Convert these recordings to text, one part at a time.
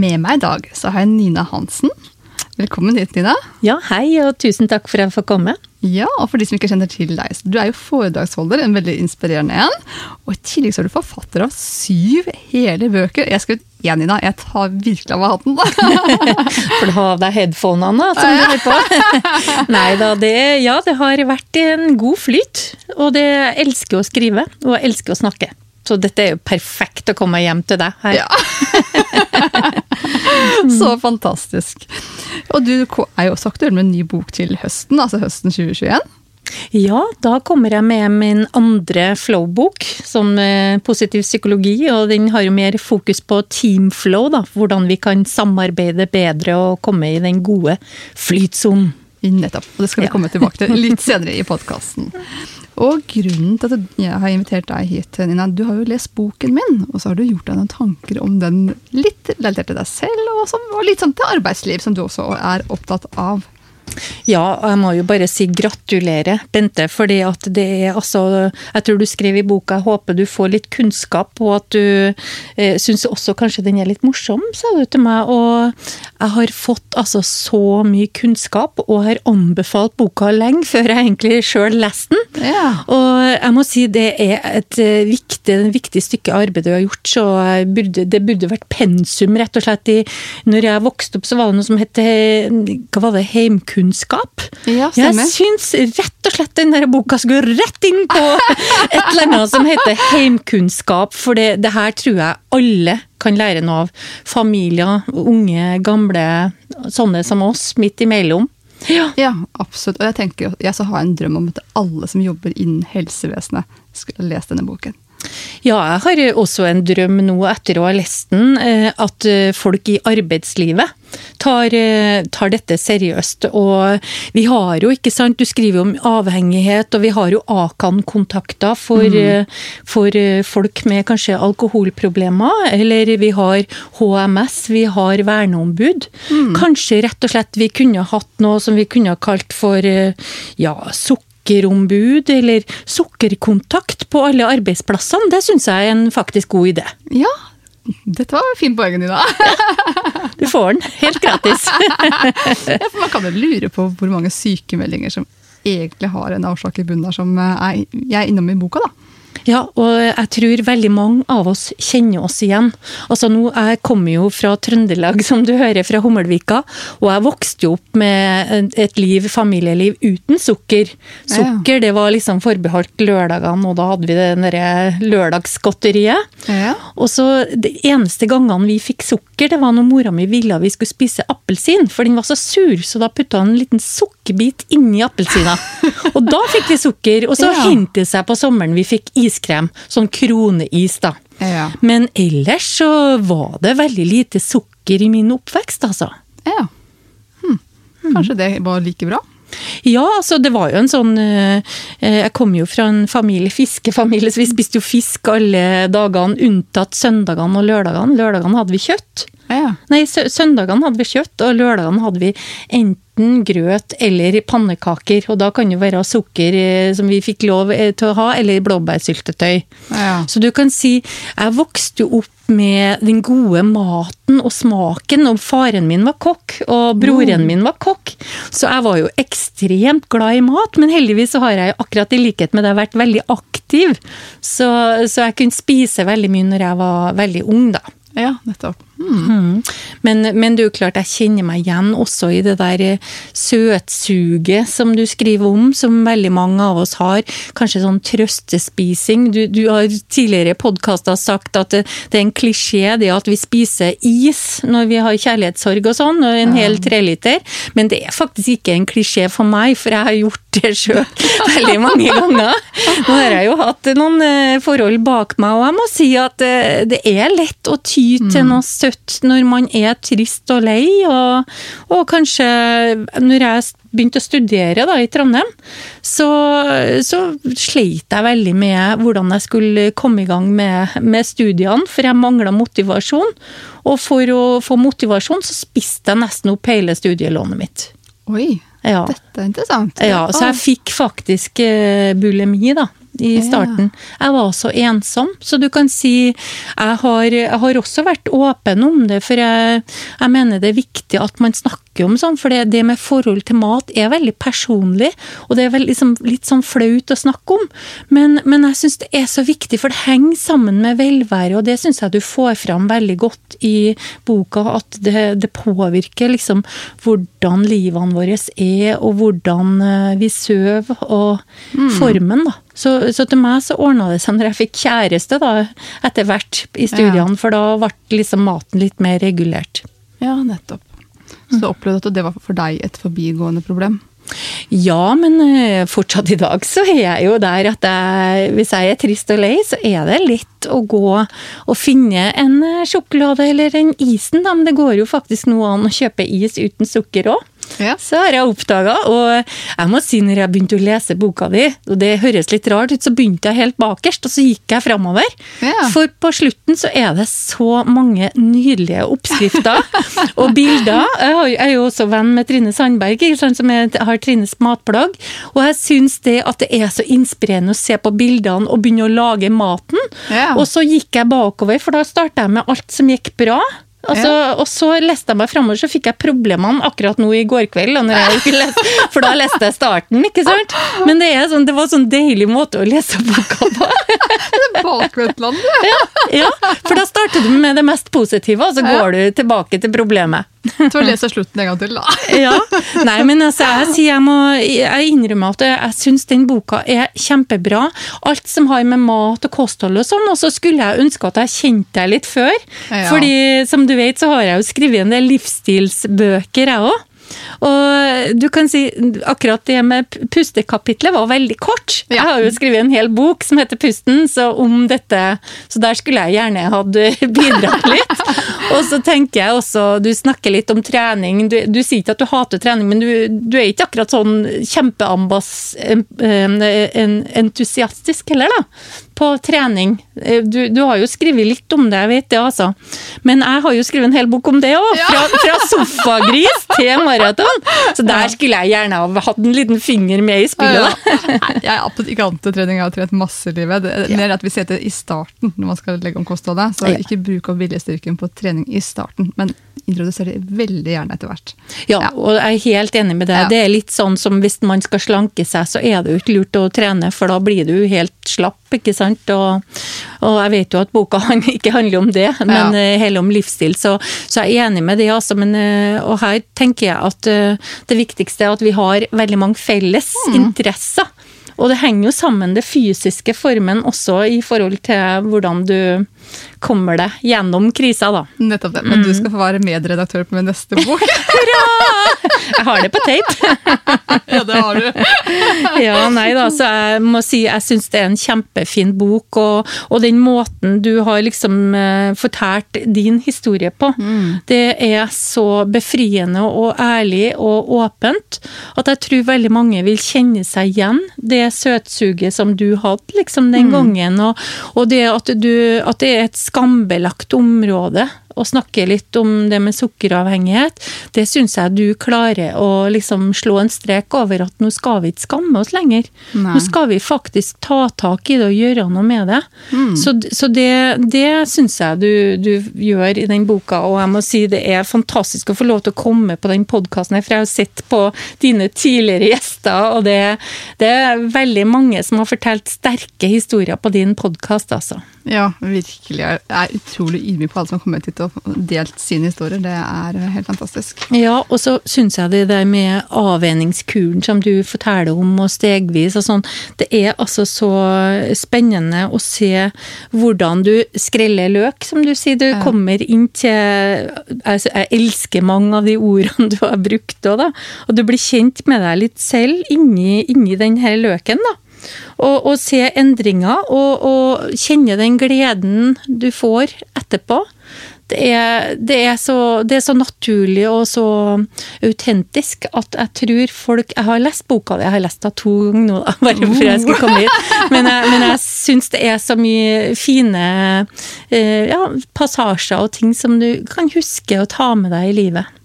Med meg i dag så har jeg Nina Hansen. Velkommen hit, Nina. Ja, hei, og tusen takk for at jeg får komme. Ja, og for de som ikke kjenner til deg, så du er jo foredragsholder, en veldig inspirerende en. Og i tillegg så er du forfatter av syv hele bøker. Jeg har skrevet én, Nina. Jeg tar virkelig av meg hatten. For du har av deg headphonene, som du hører på. Nei da, det, ja, det har vært en god flyt. Og det jeg elsker å skrive, og jeg elsker å snakke. Så dette er jo perfekt å komme hjem til deg her. Ja. Så fantastisk. Og du er jo også aktuell med en ny bok til høsten, altså høsten 2021. Ja, da kommer jeg med min andre flow-bok, som positiv psykologi. Og den har jo mer fokus på teamflow, da. Hvordan vi kan samarbeide bedre og komme i den gode flytsonen. Nettopp. Og det skal vi komme tilbake til litt senere i podkasten. Og grunnen til at jeg har invitert deg hit, Nina, du har jo lest boken min, og så har du gjort deg noen tanker om den litt relatert til deg selv, og, som, og litt sånn til arbeidsliv, som du også er opptatt av. Ja, jeg må jo bare si gratulere, Bente. fordi at det er altså Jeg tror du skrev i boka jeg håper du får litt kunnskap, og at du eh, syns også kanskje den er litt morsom, sa du til meg. Og jeg har fått altså så mye kunnskap, og har anbefalt boka lenge før jeg egentlig sjøl leste den. Ja. Og jeg må si det er et viktig, et viktig stykke arbeid du har gjort, så burde, det burde vært pensum, rett og slett. I, når jeg vokste opp, så var det noe som het hva var det, heimkunnskap. Ja, Jeg syns rett og slett den boka skulle rett inn på et eller annet som heter heimkunnskap, for det, det her tror jeg alle kan lære noe av. Familier, unge, gamle, sånne som oss, midt imellom. Ja. Ja, absolutt. Og jeg tenker, jeg så har en drøm om at alle som jobber innen helsevesenet, skulle lese lest denne boken. Ja, jeg har også en drøm nå etter å ha lest den, eh, at eh, folk i arbeidslivet tar, eh, tar dette seriøst. Og vi har jo, ikke sant, du skriver om avhengighet, og vi har jo Akan-kontakter for, mm. for folk med kanskje alkoholproblemer, eller vi har HMS, vi har verneombud. Kanskje rett og slett vi kunne hatt noe som vi kunne ha kalt for ja, ja, sukkerombud, eller sukkerkontakt på alle arbeidsplassene. Det syns jeg er en faktisk god idé. Ja, dette var fin poeng, Nina. Du får den helt gratis. Ja, for man kan jo lure på hvor mange sykemeldinger som egentlig har en avslag i bunnen der, som eh, jeg er innom i boka, da. Ja, og jeg tror veldig mange av oss kjenner oss igjen. Altså nå, Jeg kommer jo fra Trøndelag, som du hører, fra Hummelvika. Og jeg vokste jo opp med et liv, familieliv uten sukker. Ja. Sukker det var liksom forbeholdt lørdagene, og da hadde vi det derre lørdagsgodteriet. Ja. Og så De eneste gangene vi fikk sukker, det var når mora mi ville vi skulle spise appelsin, for den var så sur, så da putta hun en liten sukkerbit inni appelsina. og da fikk vi sukker. Og så Ja. hintet seg på sommeren vi fikk iskrem, sånn kroneis, da. Ja. Men ellers så var det veldig lite sukker i min oppvekst, altså. ja. Hm. Kanskje det var like bra? Ja, altså det var jo en sånn eh, eh, Jeg kom jo fra en familie, fiskefamilie, så vi spiste jo fisk alle dagene unntatt søndagene og lørdagene. Lørdagene hadde vi kjøtt. Ja. Nei, søndagene hadde vi kjøtt, og lørdagene hadde vi enten grøt eller pannekaker. Og da kan det være sukker eh, som vi fikk lov eh, til å ha, eller blåbærsyltetøy. Ja. Så du kan si, jeg vokste jo opp med den gode maten og smaken, og faren min var kokk, og broren min var kokk. Så jeg var jo ekstremt glad i mat, men heldigvis så har jeg akkurat i likhet med deg vært veldig aktiv. Så, så jeg kunne spise veldig mye når jeg var veldig ung, da. ja, nettopp. Mm. Men, men det er jo klart jeg kjenner meg igjen også i det der eh, søtsuget som du skriver om, som veldig mange av oss har. Kanskje sånn trøstespising. Du, du har tidligere i podkaster sagt at det, det er en klisjé det at vi spiser is når vi har kjærlighetssorg og sånn, og en hel treliter. Men det er faktisk ikke en klisjé for meg, for jeg har gjort det sjøl veldig mange ganger. Nå har jeg jo hatt noen eh, forhold bak meg, og jeg må si at eh, det er lett å ty til noe søtt når man er trist og lei, og, og kanskje når jeg begynte å studere da, i Trondheim, så, så sleit jeg veldig med hvordan jeg skulle komme i gang med, med studiene, for jeg mangla motivasjon. Og for å få motivasjon, så spiste jeg nesten opp hele studielånet mitt. Oi, Ja. dette er interessant. Ja, så jeg fikk faktisk eh, bulimi, da. I starten. Jeg var så ensom, så du kan si Jeg har, jeg har også vært åpen om det, for jeg, jeg mener det er viktig at man snakker om sånn, for det, det med forhold til mat er veldig personlig, og det er vel liksom litt sånn flaut å snakke om. Men, men jeg syns det er så viktig, for det henger sammen med velvære, og det syns jeg du får fram veldig godt i boka, at det, det påvirker liksom hvordan livene våre er, og hvordan eh, vi sover, og formen, da. Så, så til meg så ordna det seg når jeg fikk kjæreste, da, etter hvert i studiene, for da ble liksom maten litt mer regulert. Ja, nettopp. Så du opplevde at det var for deg et forbigående problem? Ja, men eh, fortsatt i dag så er jeg jo der at jeg, hvis jeg er trist og lei, så er det lett å gå og finne en sjokolade eller en isen, da. Men det går jo faktisk nå an å kjøpe is uten sukker òg. Ja. Så har jeg oppdaga, og jeg må si når jeg begynte å lese boka di, og det høres litt rart ut, så begynte jeg helt bakerst, og så gikk jeg framover. Ja. For på slutten så er det så mange nydelige oppskrifter og bilder. Jeg er jo også venn med Trine Sandberg, som har Trines matplagg. Og jeg syns det at det er så inspirerende å se på bildene og begynne å lage maten. Ja. Og så gikk jeg bakover, for da starta jeg med alt som gikk bra. Altså, Og så leste jeg meg framover, så fikk jeg problemene akkurat nå i går kveld. Leste, for da leste jeg starten, ikke sant? Men det, sånn, det var en sånn deilig måte å lese boka på. Bakvendtland, Ja, For da starter du med det mest positive, og så går du tilbake til problemet. Så les slutten en gang til, da. Ja, Nei, men altså, jeg, sier jeg, må, jeg innrømmer at jeg, jeg syns den boka er kjempebra. Alt som har med mat og kosthold og sånn. Og så skulle jeg ønske at jeg kjente deg litt før. Ja. Fordi som du vet, så har jeg jo skrevet en del livsstilsbøker, jeg òg. Og du kan si akkurat det med pustekapitlet var veldig kort. Jeg har jo skrevet en hel bok som heter Pusten, så om dette Så der skulle jeg gjerne hatt bidratt litt. Og så tenker jeg også, du snakker litt om trening. Du, du sier ikke at du hater trening, men du, du er ikke akkurat sånn kjempeentusiastisk heller, da. På trening. Du, du har jo skrevet litt om det, jeg vet det, altså. Men jeg har jo skrevet en hel bok om det òg. Fra, fra sofagris til maraton. Så der skulle jeg gjerne ha hatt en liten finger med i spillet, da. Jeg er ikke antitrening, jeg har trent masse i livet. Det er mer at vi ser det i starten når man skal legge om kostholdet. Så ikke bruk opp viljestyrken på trening i starten, men introduser det veldig gjerne etter hvert. Ja, Ja. og jeg er helt enig med deg. Ja. Det er litt sånn som hvis man skal slanke seg, så er det jo ikke lurt å trene, for da blir du helt slapp, ikke sant. Og, og jeg vet jo at boka ikke handler om det, men Ja. eh, heller om livsstil, så, så jeg er enig med det, altså. Men, eh, og her tenker jeg at eh, det viktigste er at vi har veldig mange felles Mm. interesser. Og det henger jo sammen, det fysiske formen også, i forhold til hvordan du kommer det gjennom krisa, da. Nettopp det. Men du skal få være medredaktør på min neste bok. Jeg har det på tape. ja, det har du. Ja, nei da, så jeg må si jeg syns det er en kjempefin bok, og, og den måten du har liksom uh, fortalt din historie på, det er så befriende og ærlig og åpent at jeg tror veldig mange vil kjenne seg igjen det søtsuget som du hadde liksom den gangen, og, og det at, du, at det er et skambelagt område å snakke litt om det med sukkeravhengighet, det syns jeg du klarer å liksom slå en strek over at nå skal vi ikke skamme oss lenger. Nei. Nå skal vi faktisk ta tak i det og gjøre noe med det. Mm. Så, så det, det syns jeg du, du gjør i den boka, og jeg må si det er fantastisk å få lov til å komme på den podkasten her, for jeg har sett på dine tidligere gjester, og det, det er veldig mange som har fortalt sterke historier på din podkast, altså. Ja, virkelig. Jeg er utrolig ydmyk på alle som har kommet hit og delt sine historier. Det er helt fantastisk. Ja, og så syns jeg det der med avvenningskuren som du forteller om, og stegvis og sånn, det er altså så spennende å se hvordan du skreller løk, som du sier. Du Ja. kommer inn til altså, Jeg elsker mange av de ordene du har brukt òg, da. Og du blir kjent med deg litt selv inni, inni den her løken, da. Og, og se endringer, og, og kjenne den gleden du får etterpå. Det er, det, er så, det er, så, naturlig og så autentisk at jeg tror folk Jeg har lest boka di, jeg har lest den to ganger nå, da, bare for jeg skulle komme hit. Men jeg, men jeg syns det er så mye fine eh, ja, passasjer og ting som du kan huske å ta med deg i livet.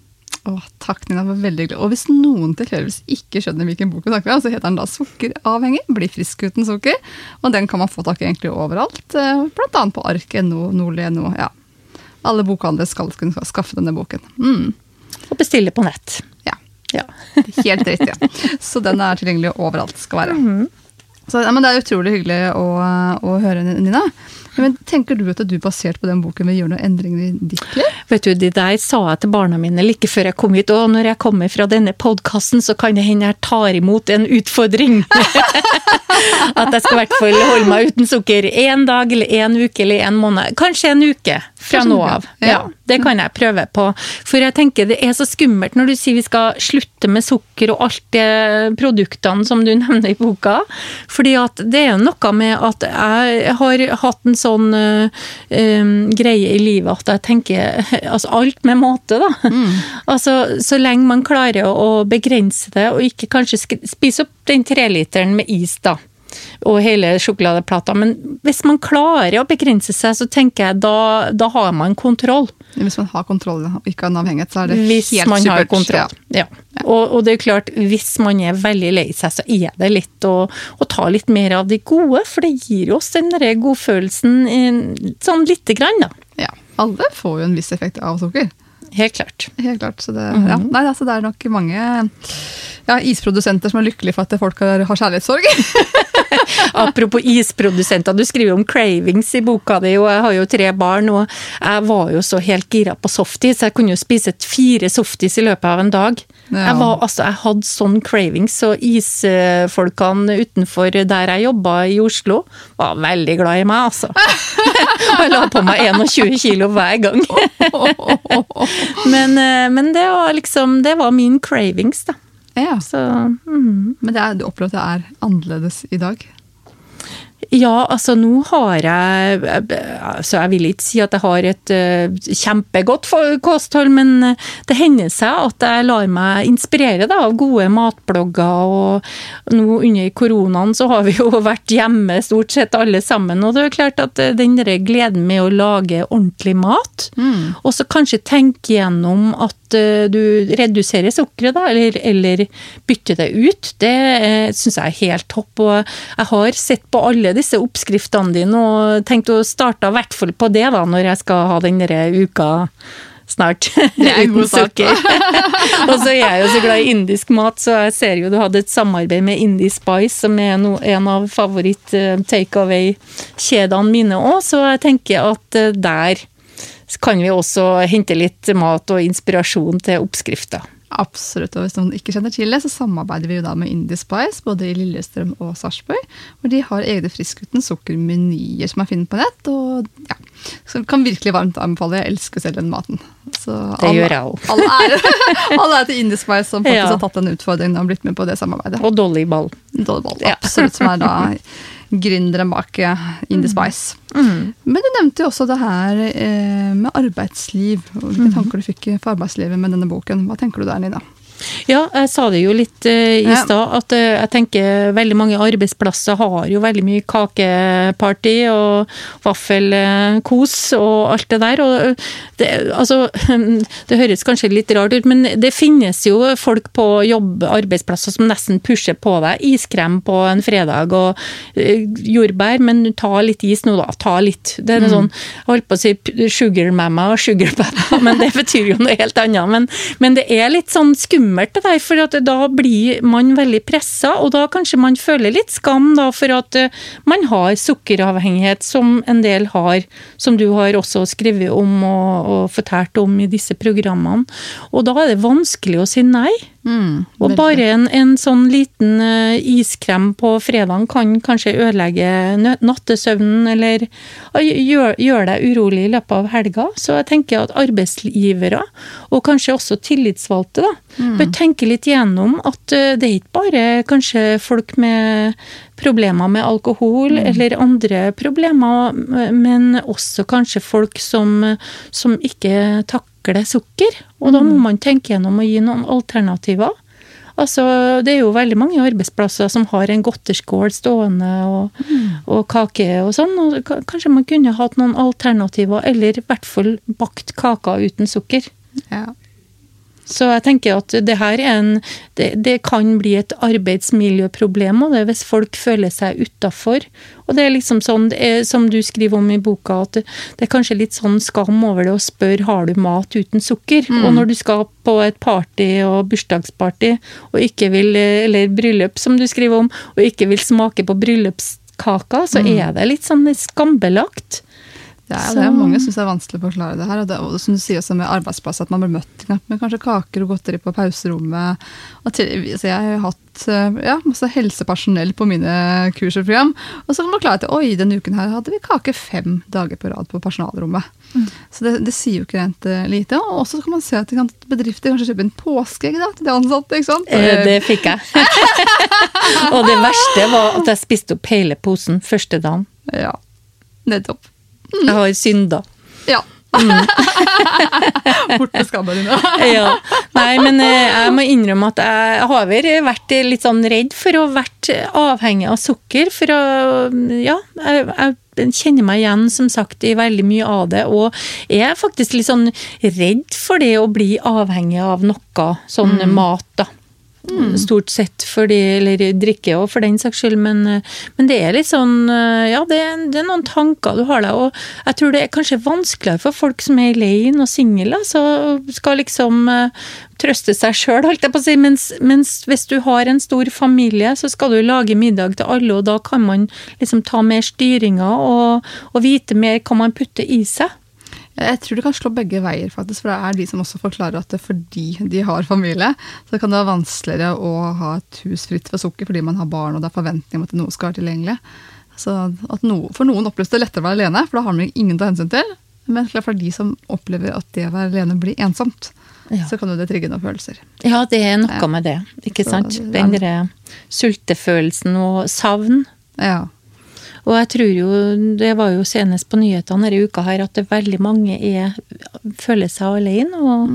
Åh, takk, Nina. var veldig glad. Og hvis noen tilfeldigvis ikke skjønner hvilken bok vi snakker om, så heter den da 'Sukkeravhengig'. Bli frisk uten sukker. Og den kan man få tak i egentlig overalt. Eh, blant annet på ark.no, Nordli.no. Ja. Alle bokhandlere skal kunne skaffe denne boken. Mm. Og bestille på nett. Ja. ja. Helt riktig. Ja. Så den er tilgjengelig overalt, skal være. Mm. Så, ja, men Det er utrolig hyggelig å, å høre, Nina. Men Tenker du at du basert på den boken vil gjøre noen endringer i ditt liv? Vet du, Det der sa jeg til barna mine like før jeg kom hit, og når jeg kommer fra denne podkasten, så kan det hende jeg tar imot en utfordring. at jeg skal i hvert fall holde meg uten sukker én dag eller én uke eller én måned. Kanskje en uke fra nå av. Ja, Det kan jeg prøve på. For jeg tenker det er så skummelt når du sier vi skal slutte med sukker og alt de produktene som du nevner i boka. Fordi at det er noe med at jeg har hatt en sånn uh, greie i livet at jeg tenker altså alt med måte, da. Mm. altså så lenge man klarer å begrense det, og ikke kanskje spise opp den treliteren med is, da og hele sjokoladeplata. Men hvis man klarer å begrense seg, så tenker jeg da, da har man kontroll. Hvis man har kontroll, og ikke en avhengighet, så er det hvis helt man supert. Har kontroll. Ja. ja. Og, og, det er klart, hvis man er veldig lei seg, så er det litt å, å ta litt mer av de gode, for det gir oss den derre godfølelsen sånn lite grann, da. Ja. Alle får jo en viss effekt av sukker. Helt klart. Helt klart. Så det, mm -hmm. ja. Nei, altså, det er nok mange ja, isprodusenter som er lykkelige for at folk har, har kjærlighetssorg. Apropos isprodusenter, du skriver om cravings i boka di, og jeg har jo tre barn, og jeg var jo så helt gira på softis. Jeg kunne jo spise fire softis i løpet av en dag. Ja. Jeg, var, altså, jeg hadde sånn cravings, og isfolkene utenfor der jeg jobba i Oslo, var veldig glad i meg, altså. jeg la på meg 21 kilo hver gang. men, eh, men det var liksom Det var min cravings, da. Ja. Så, mm. Men er, du opplever at det er annerledes i dag? Ja, altså nå har jeg altså Jeg vil ikke si at jeg har et uh, kjempegodt kosthold, men eh, det hender seg at jeg lar meg inspirere da, av gode matblogger. Og nå under koronaen så har vi jo vært hjemme stort sett alle sammen. Og det er klart at eh, den der gleden med å lage ordentlig mat, mm. og så kanskje tenke gjennom at uh, du reduserer sukkeret, da, eller, eller bytter det ut, det uh, syns jeg er helt topp. Og jeg har sett på alle disse oppskriftene dine og tenkt å starte i hvert fall på det da, når jeg skal ha den uka snart. Det en god sukker. og så er jeg jo så glad i indisk mat, så jeg ser jo du hadde et samarbeid med Indie Spice, som er no, en av favoritt-takeaway-kjedene mine òg, så jeg tenker at eh, der kan vi også hente litt mat og inspirasjon til oppskrifter. Absolutt. Og hvis noen ikke kjenner til det, så samarbeider vi jo da med Indie Spice, både i Lillestrøm og Sarpsborg. Hvor de har egne Frisk sukker-menyer som er funnet på nett. og ja, så kan virkelig varmt anbefale. Jeg elsker selv den maten. Så det alle, gjør jeg òg. Alle er til Indie Spice som faktisk ja. har tatt den utfordringen og blitt med på det samarbeidet. Og Dollyball. Dollyball, absolutt. Som er da gründeren bak eh, Indie mm. Spice. Mm. Men du nevnte jo også det her eh, med arbeidsliv. Hvilke mm. tanker du fikk for arbeidslivet med denne boken. Hva tenker du der, Nina? Ja, jeg sa det jo litt uh, i ja. stad, at uh, jeg tenker veldig mange arbeidsplasser har jo veldig mye kakeparty og vaffelkos og alt det der. Og det, altså, det høres kanskje litt rart ut, men det finnes jo folk på jobb, arbeidsplasser som nesten pusher på deg. Iskrem på en fredag og jordbær, men ta litt is nå da, ta litt. Det er mm. sånn, jeg holdt på å si sugar mamma og sugar papa, men det betyr jo noe helt annet. Men, men det er litt sånn skummelt skummelt det der, for da blir man veldig pressa, og da kanskje man føler litt skam da, for at eh, man har sukkeravhengighet, som en del har, som du har også skrevet om og, og fortalt om i disse programmene. Og da er det vanskelig å si nei. Mm, Og bare en, en sånn liten eh, iskrem på fredagen kan kanskje ødelegge nattesøvnen, eller gjøre gjør deg urolig i løpet av helga. Så jeg tenker at arbeidsgivere, og kanskje også tillitsvalgte, da, bør tenke litt gjennom at eh, det er ikke bare kanskje folk med problemer med alkohol eller andre problemer, men også kanskje folk som, som ikke takler sukker. Og da må man tenke gjennom å gi noen alternativer. Altså, det er jo veldig mange arbeidsplasser som har en godterskål stående og, og kake og sånn. og Kanskje man kunne hatt noen alternativer, eller i hvert fall bakt kaker uten sukker. Ja. Så jeg tenker at det her er en Det, det kan bli et arbeidsmiljøproblem og det hvis folk føler seg utafor. Og det er liksom sånn, det er, som du skriver om i boka, at det, det er kanskje litt sånn skam over det å spørre har du mat uten sukker. Og når du skal på et party og bursdagsparty, og ikke vil, eller bryllup som du skriver om, og ikke vil smake på bryllupskaka, så er det litt sånn skambelagt. Ja, ja, det er mange syns det er vanskelig å forklare det her. Og, det, og som du sier også med arbeidsplass, at man blir møtt med kanskje kaker og godteri på pauserommet. Til, så jeg har hatt eh, ja, masse helsepersonell på mine kurs og program. Og så kan man klare at oi, denne uken her hadde vi kake fem dager på rad på personalrommet. Så det, det sier jo ikke rent eh, lite. Og også kan man se at det kan- bedrifter kanskje kjøper en påskeegg da, til de ansatte. ikke sant? Eh, Det fikk jeg. og det verste var at jeg spiste opp hele posen første dagen. Ja, nettopp. Jeg har synda. Ja. Bort med skammen din. Ja. Nei, men eh, jeg må innrømme at jeg har vel vært litt sånn redd for å ha vært avhengig av sukker. For å Ja, jeg, jeg kjenner meg igjen, som sagt, i veldig mye av det. Og jeg er faktisk litt sånn redd for det å bli avhengig av noe sånn mat, da. Stort sett fordi, eller drikke òg, for den saks skyld, men, men det er litt sånn Ja, det, det er noen tanker du har deg, og jeg tror det er kanskje vanskeligere for folk som er alene og single, så skal liksom eh, trøste seg sjøl, holdt jeg på å si. Mens, mens hvis du har en stor familie, så skal du lage middag til alle, og da kan man liksom ta mer styringa og, og vite mer hva man putter i seg. Jeg tror det kan slå begge veier, faktisk. For det er de som også forklarer at det fordi de har familie, så kan det være vanskeligere å ha et hus fritt for sukker fordi man har barn og det er forventning om at noe skal være tilgjengelig. Så at noe, For noen oppleves det lettere å være alene, for da har man ingen å ta hensyn til. Men for de som opplever at det å være alene blir ensomt, Ja. så kan jo det trigge noen følelser. Ja, det er noe med det, ikke sant? Den derre sultefølelsen og savn. Ja. Og jeg tror jo, det var jo senest på nyhetene denne uka her, at det veldig mange er, føler seg alene. Og,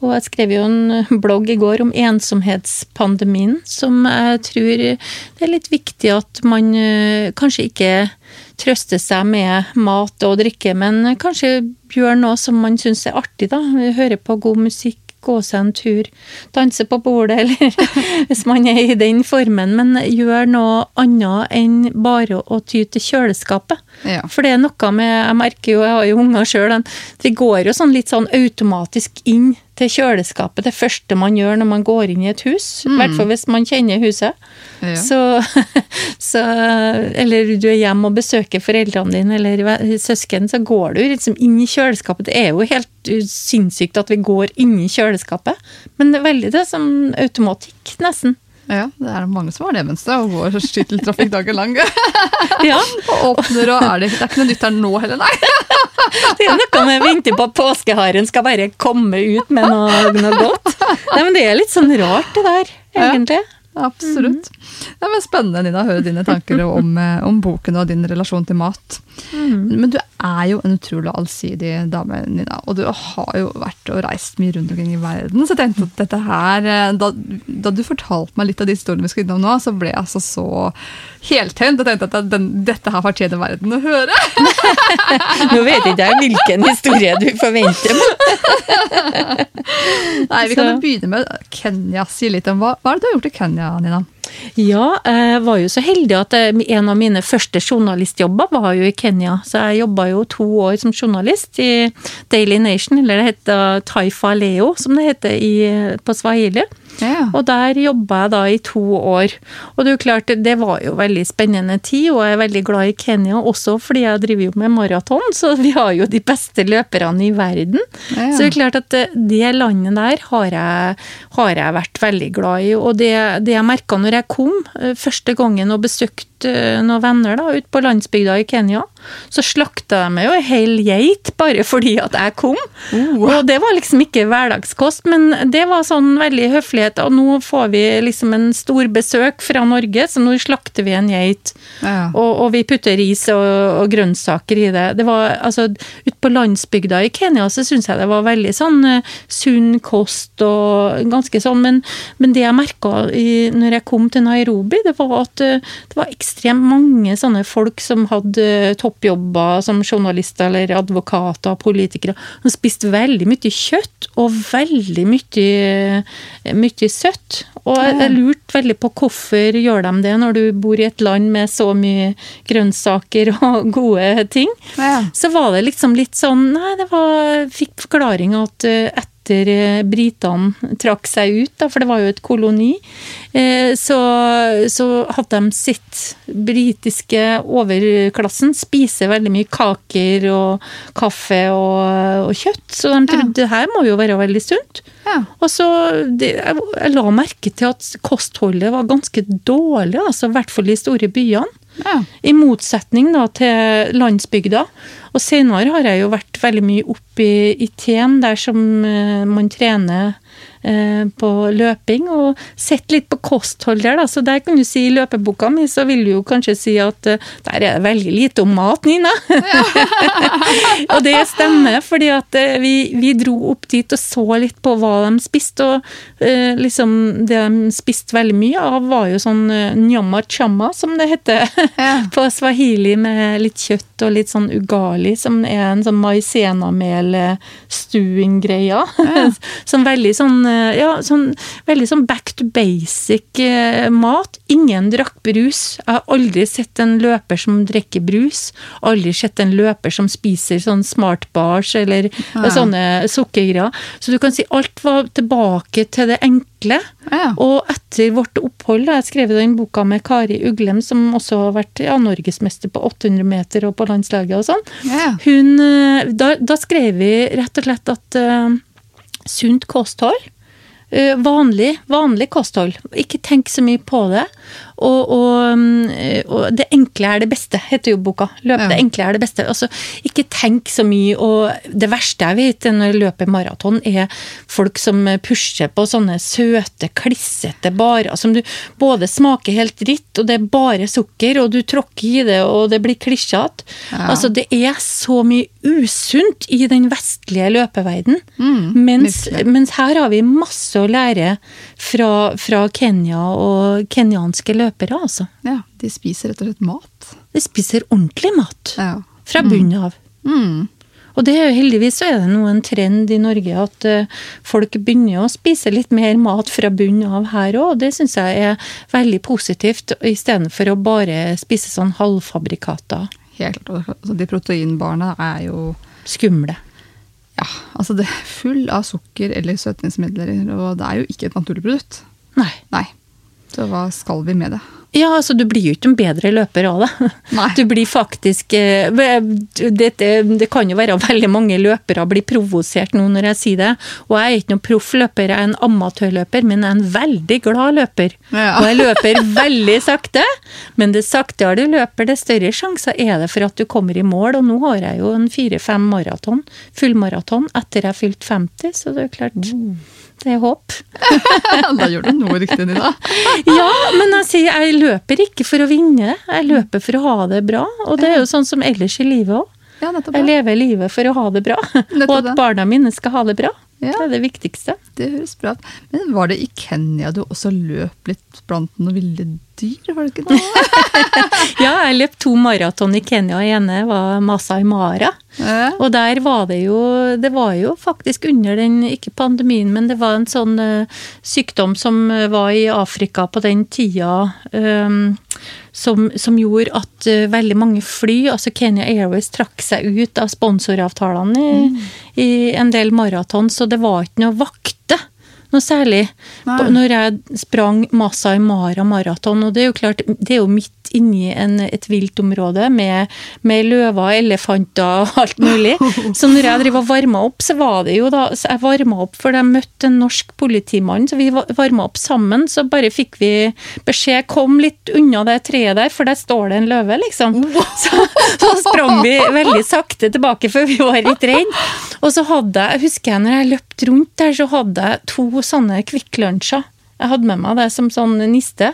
og jeg skrev jo en blogg i går om ensomhetspandemien, som jeg tror det er litt viktig at man eh, kanskje ikke trøster seg med mat og drikke, men kanskje gjør noe som man syns er artig, da. Høre på god musikk gå seg en tur, danse på bordet, eller hvis man er i den formen. Men gjør noe annet enn bare å ty til kjøleskapet. Ja. For det er noe med Jeg merker jo, jeg har jo unger sjøl, de går jo sånn litt sånn automatisk inn til kjøleskapet. Det første man gjør når man går inn i et hus. I hvert fall hvis man kjenner huset. Ja. Så, så Eller du er hjemme og besøker foreldrene dine eller søsken, så går du liksom inn i kjøleskapet. Det er jo helt uh, sinnssykt at vi går inn i kjøleskapet, men det er veldig det som automatikk, nesten. Ja, det er mange som har det mønsteret og går skytteltrafikk dagen lang. Ja, og åpner og er det, det er ikke noe nytt her nå heller, nei. det er noe med å vente på at påskeharen skal bare komme ut med noe, noe godt. Nei, men det er litt sånn rart, det der, Ja. Absolutt. Det er spennende Nina, å høre dine tanker om, eh, om boken og din relasjon til mat. Men du er jo en utrolig allsidig dame, Nina. Og du har jo vært og reist mye rundt omkring i verden. Så jeg tenkte at dette her, eh, da, da du fortalte meg litt av de historiene vi skal innom nå, så ble jeg altså så heltent. og tenkte at den, dette her fortjener verden å høre. Nå vet ikke jeg hvilken historie du forventer. Nei, Vi kan jo begynne med Kenya. Si litt om hva, hva er det du har gjort i Kenya, Nina? Ja, jeg var jo så heldig at eh, en av mine første journalistjobber var jo i Kenya. Så jeg jobba jo to år som journalist i Daily Nation, eller det heter Taifa Leo, som det heter i, på swahili. Ja. Og der jobba jeg da i to år. Og det er jo klart, det var jo veldig spennende tid, og jeg er veldig glad i Kenya også fordi jeg driver jo med maraton, så vi har jo de beste løperne i verden. Ja. Så det er klart at det landet der har jeg, har jeg vært veldig glad i. Og det, det jeg merka når jeg kom eh, første gangen og besøkte eh, noen venner da, ute på landsbygda i Kenya, så slakta de meg jo ei hel geit bare fordi at jeg kom. Uh. Og det var liksom ikke hverdagskost, men det var sånn veldig høflighet. Og nå får vi liksom en stor besøk fra Norge, så nå slakter vi en geit. Ja. Og, og vi putter ris og, og grønnsaker i det. Det var altså Ute på landsbygda i Kenya så syns jeg det var veldig sånn eh, sunn kost og ganske sånn, men, men det jeg merka når jeg kom til Nairobi, det var at eh, det var ekstremt mange sånne folk som hadde toppjobber som journalister eller advokater, politikere, som spiste veldig mye kjøtt og veldig mye, mye søtt. Og jeg, lurte veldig på hvorfor gjør de det når du bor i et land med så mye grønnsaker og gode ting. Ja. Så var det liksom litt sånn Nei, det var Fikk forklaring at eh, etter eh, britene trakk seg ut, da, for det var jo et koloni, eh, så, så hadde de sitt britiske overklassen spise veldig mye kaker og kaffe og, og kjøtt, så de trodde det her må jo være veldig sunt. Ja. Og så, det, jeg, jeg la merke til at kostholdet var ganske dårlig, altså, i hvert fall i store byene. I motsetning da til landsbygda. Og senere har jeg jo vært veldig mye oppe i, i Ten, der som eh, man trener på løping, og sett litt på kosthold der, da. Så der kan du si i løpeboka mi, så vil du jo kanskje si at eh, der er det veldig lite om mat, Nina. og det stemmer, fordi at eh, vi, vi dro opp dit og så litt på hva de spiste, og eh, liksom det de spiste veldig mye av, var jo sånn eh, nyama chama, som det heter Ja. på swahili, med litt kjøtt og litt sånn ugali, som er en sånn maisenamel-stuing-greia. som veldig sånn, eh, ja, sånn, veldig sånn back to basic eh, mat. Ingen drakk brus. Jeg har aldri sett en løper som drikker brus. Aldri sett en løper som spiser sånn smart bars eller Ja. sånne sukkergreier. Så du kan si alt var tilbake til det enkle. Ja. Og etter vårt opphold, da jeg skrev den boka med Kari Uglem, som også har vært ja, norgesmester på 800 meter og på landslaget og sånn, Ja. hun, eh, da, da skrev vi rett og slett at uh, sunt kosthold eh, Vanlig, vanlig kosthold. Ikke tenk så mye på det. Og, og, mm, og det enkle er det beste, heter jo boka. Løp Ja. det enkle er det beste. Altså, ikke tenk så mye. Og det verste jeg vet når jeg løper maraton, er folk som pusher på sånne søte, klissete barer som du både smaker helt dritt, og det er bare sukker, og du tråkker i det, og det blir klisjete. Ja. Altså, det er så mye usunt i den vestlige løpeverden. Mm, mens, mens her har vi masse å lære fra, fra Kenya og kenyanske løpere, altså. ja. De spiser rett og slett mat. De spiser ordentlig mat. Ja. Fra bunnen av. Mm. Og det er jo heldigvis så er det nå en trend i Norge at eh, folk begynner å spise litt mer mat fra bunnen av her òg. Det syns jeg er veldig positivt, istedenfor å bare spise sånn halvfabrikater. Helt klart. Altså, de proteinbarna er jo Skumle. ja, altså det er full av sukker eller søtningsmidler, og det er jo ikke et naturlig produkt. Nei. Nei. Så hva skal vi med det? Ja, altså du blir jo ikke en bedre løper av det. Nei. Du blir faktisk eh, det, det, det kan jo være veldig mange løpere blir provosert nå når jeg sier det. Og jeg er ikke noen proff løper, jeg er en amatørløper, men jeg er en veldig glad løper. Ja. Og jeg løper veldig sakte, men det saktere du løper, det større sjanser er det for at du kommer i mål. Og nå har jeg jo en fire-fem maraton, fullmaraton, etter jeg har fylt 50, så det er klart det er håp. da gjør du noe riktig, Nina. Ja, men jeg sier jeg løper ikke for å vinne, jeg løper for å ha det bra. Og det er jo sånn som ellers i livet òg. Ja. Jeg lever livet for å ha det bra, og at barna mine skal ha det bra. Ja. Det er det viktigste. Det høres bra ut. Men var det i Kenya du også løp litt blant noen ville dyr? Var det ikke det? Ja, jeg løp to maraton i Kenya. ene var Masai Mara. Ja. Og der var det jo Det var jo faktisk under den, ikke pandemien, men det var en sånn uh, sykdom som eh, var i Afrika på den tida. eh, som, som gjorde at uh, veldig mange fly, altså Kenya Airways, trakk seg ut av sponsoravtalene i, i en del maraton, så det var ikke noe vakte. Noe særlig. Nei. Når jeg sprang Masai Mara maraton, og det er jo klart, det er jo midt inni en, et viltområde med, med løver, elefanter og alt mulig. Så når jeg driver og varma opp, så var det jo da så Jeg varma opp fordi jeg møtte en norsk politimann, så vi varma opp sammen. Så bare fikk vi beskjed kom litt unna det treet der, for der står det en løve, liksom. Så, så sprang vi veldig sakte tilbake, for vi var litt redde. Og så hadde jeg, husker jeg når jeg løpte rundt der, så hadde jeg to sånne Kvikk Lunsjer. Jeg hadde med meg det som sånn niste.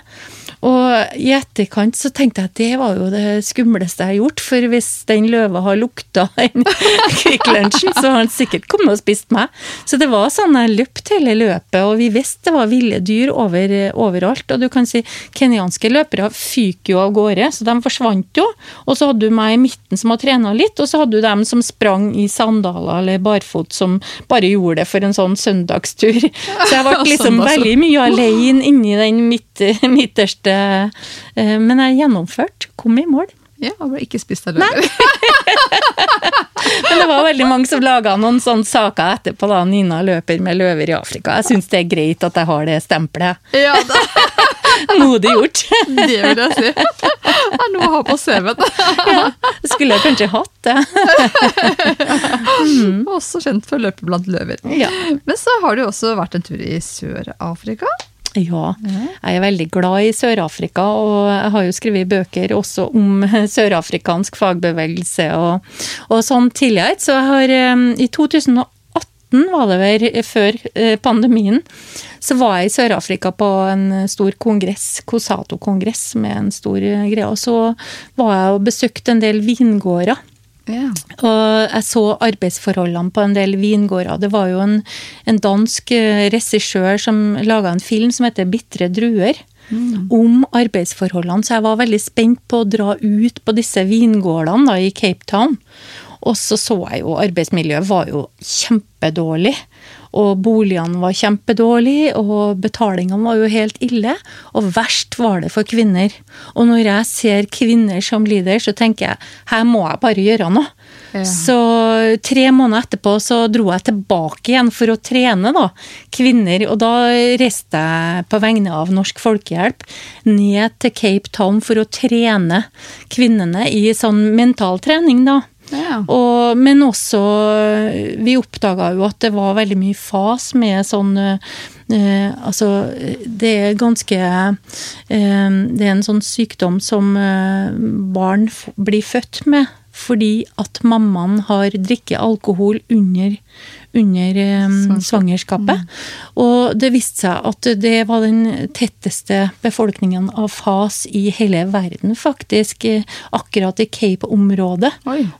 Og i etterkant så tenkte jeg at det var jo det skumleste jeg har gjort, for hvis den løva har lukta den Kvikk Lunsjen, så har han sikkert kommet og spist meg. Så det var sånn jeg løp hele løpet, og vi visste det var ville dyr over, overalt. Og du kan si kenyanske løpere fyker jo av gårde, så de forsvant jo. Og så hadde du meg i midten som har trena litt, og så hadde du dem som sprang i sandaler eller barfot, som bare gjorde det for en sånn søndagstur. Så jeg ble liksom Sånn, altså. veldig mye alene inni den midt, midterste Men jeg gjennomførte. Kom i mål. Ja, og ble ikke spist av løver. Men det var veldig mange som laga noen sånne saker etterpå. da, Nina løper med løver i Afrika. Jeg syns det er greit at jeg har det stempelet. Ja, det, Modig gjort. det vil jeg si. Det er noe å ha på CV-en. Ja, skulle jeg kanskje hatt det. Også kjent for å løpe blant løver. Ja. Men så har du også vært en tur i Sør-Afrika. Ja, jeg er veldig glad i Sør-Afrika, og jeg har jo skrevet bøker også om sørafrikansk fagbevegelse og, og sånn tidligere. Så jeg har i 2018 var det vel før eh, pandemien, så var jeg i Sør-Afrika på en stor kongress, Kosato-kongress med en stor eh, greie. Og så var jeg og besøkte en del vingårder. Ja. Og jeg så arbeidsforholdene på en del vingårder. Det var jo en, en dansk eh, regissør som laga en film som heter 'Bitre druer'. Om arbeidsforholdene, så jeg var veldig spent på å dra ut på disse vingårdene da, i Cape Town. Og så så jeg jo arbeidsmiljøet var jo kjempedårlig. Og boligene var kjempedårlige, og betalingene var jo helt ille. Og verst var det for kvinner. Og når jeg ser kvinner som lider, så tenker jeg her må jeg bare gjøre noe. Ja. Så tre måneder etterpå så dro jeg tilbake igjen for å trene da, kvinner. Og da reiste jeg på vegne av Norsk Folkehjelp ned til Cape Town for å trene kvinnene i sånn mentaltrening, da. Ja. Og, men også Vi oppdaga jo at det var veldig mye fas med sånn eh, Altså, det er ganske eh, Det er en sånn sykdom som eh, barn blir født med fordi at mammaen har drikket alkohol under, under Svangerskap. svangerskapet. Og det viste seg at det var den tetteste befolkningen av fas i hele verden, faktisk. eh, Akkurat i Cape-området.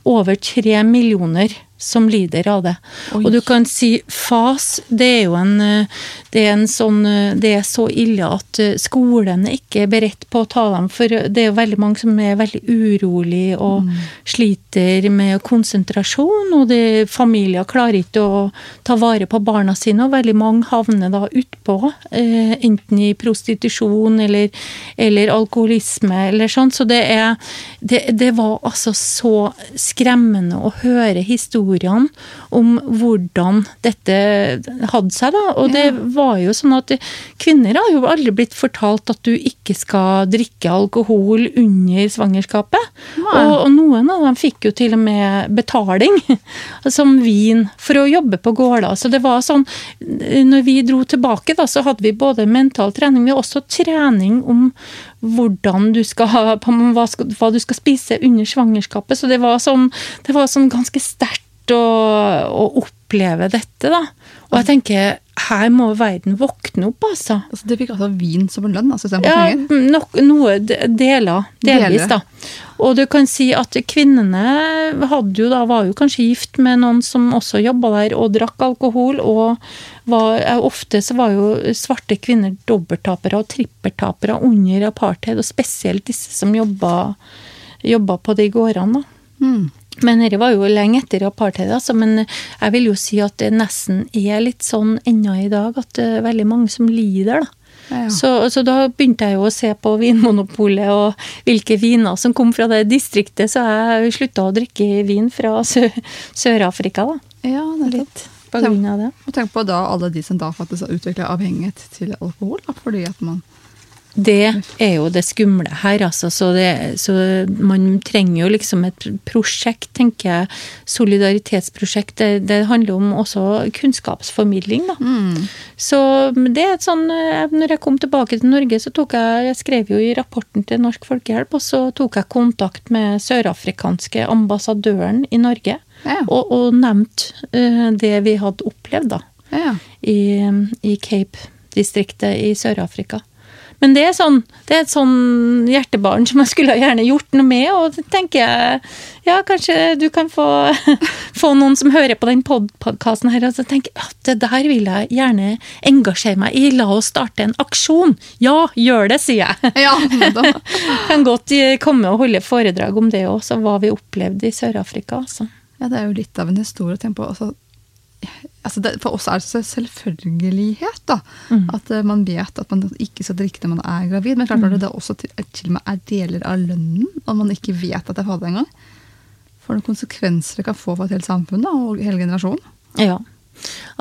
Over tre millioner som lider av det. Oi. Og du kan si FAS, det er jo en, eh, det er en sånn eh, Det er så ille at skolen ikke er beredt på å ta dem, for det er jo veldig mange som er veldig urolig og sliter med konsentrasjon, og det, familier klarer ikke å ta vare på barna sine, og veldig mange havner da utpå, eh, enten i prostitusjon eller, eller alkoholisme eller sånn. Så det er det, det var altså så skremmende å høre historiene om hvordan dette hadde seg, da. Og det var jo sånn at kvinner har jo aldri blitt fortalt at du ikke skal drikke alkohol under svangerskapet. Og, og noen av dem fikk jo til og med betaling, som vin, for å jobbe på gårder. Så det var sånn Når vi dro tilbake, da, så hadde vi både mental trening, men også trening om hvordan du skal ha hva, hva du skal spise under svangerskapet. Så det var sånn, det var sånn ganske sterkt å, å oppleve dette, da. Og jeg tenker her må verden våkne opp, altså. Altså, du fikk altså vin som en lønn, altså Ja, penger? nok, noe deler. Delvis, da. Og du kan si at kvinnene jo da, var jo kanskje gift med noen som også jobba der og drakk alkohol, og var, eh, ofte så var jo svarte kvinner dobbelttapere og trippeltapere under apartheid, og spesielt disse som jobba, jobba på de gårdene. da. Mm. Men dette var jo lenge etter apartheid, altså, men jeg vil jo si at det nesten er litt sånn ennå i dag at det er veldig mange som lider, da. Ja, ja. Så, så da begynte jeg jo å se på Vinmonopolet og hvilke viner som kom fra det distriktet, så jeg slutta å drikke vin fra Sø Sør-Afrika, da. ja, nettopp. Litt på grunn av det. Og tenk på da alle de som da faktisk har utvikla avhengighet til alkohol, da, fordi at man Det er jo det skumle her, altså. Så, det, så man trenger jo liksom et prosjekt, tenker jeg. Solidaritetsprosjekt. Det, det handler om også kunnskapsformidling, da. mm. Så det er et sånn eh, Når jeg kom tilbake til Norge, så tok jeg Jeg skrev jo i rapporten til Norsk Folkehjelp, og så tok jeg kontakt med sørafrikanske ambassadøren i Norge. Ja. Og, og nevnte eh, det vi hadde opplevd, da. Ja, ja. I, i Cape-distriktet i Sør-Afrika. Men det er, sånn, det er et sånn hjertebarn som jeg skulle gjerne gjort noe med, og så tenker jeg ja, kanskje du kan få, få noen som hører på den podkasten her, og så tenker at det der vil jeg gjerne engasjere meg i. La oss starte en aksjon! Ja, gjør det, sier jeg. ja nettopp. Kan godt eh, komme og holde foredrag om det òg, hva vi opplevde i Sør-Afrika. Altså. Ja, det er jo litt av en historie å tenke på. Altså, altså det, for oss er det så selvfølgelighet da, Mm. at eh, man vet at man ikke skal drikke når man er gravid. Men klart Mm. når det da også til, til og med er deler av lønnen, og man ikke vet at det er fader engang, for noen konsekvenser det kan få for et helt samfunn da, og hele generasjonen. Ja.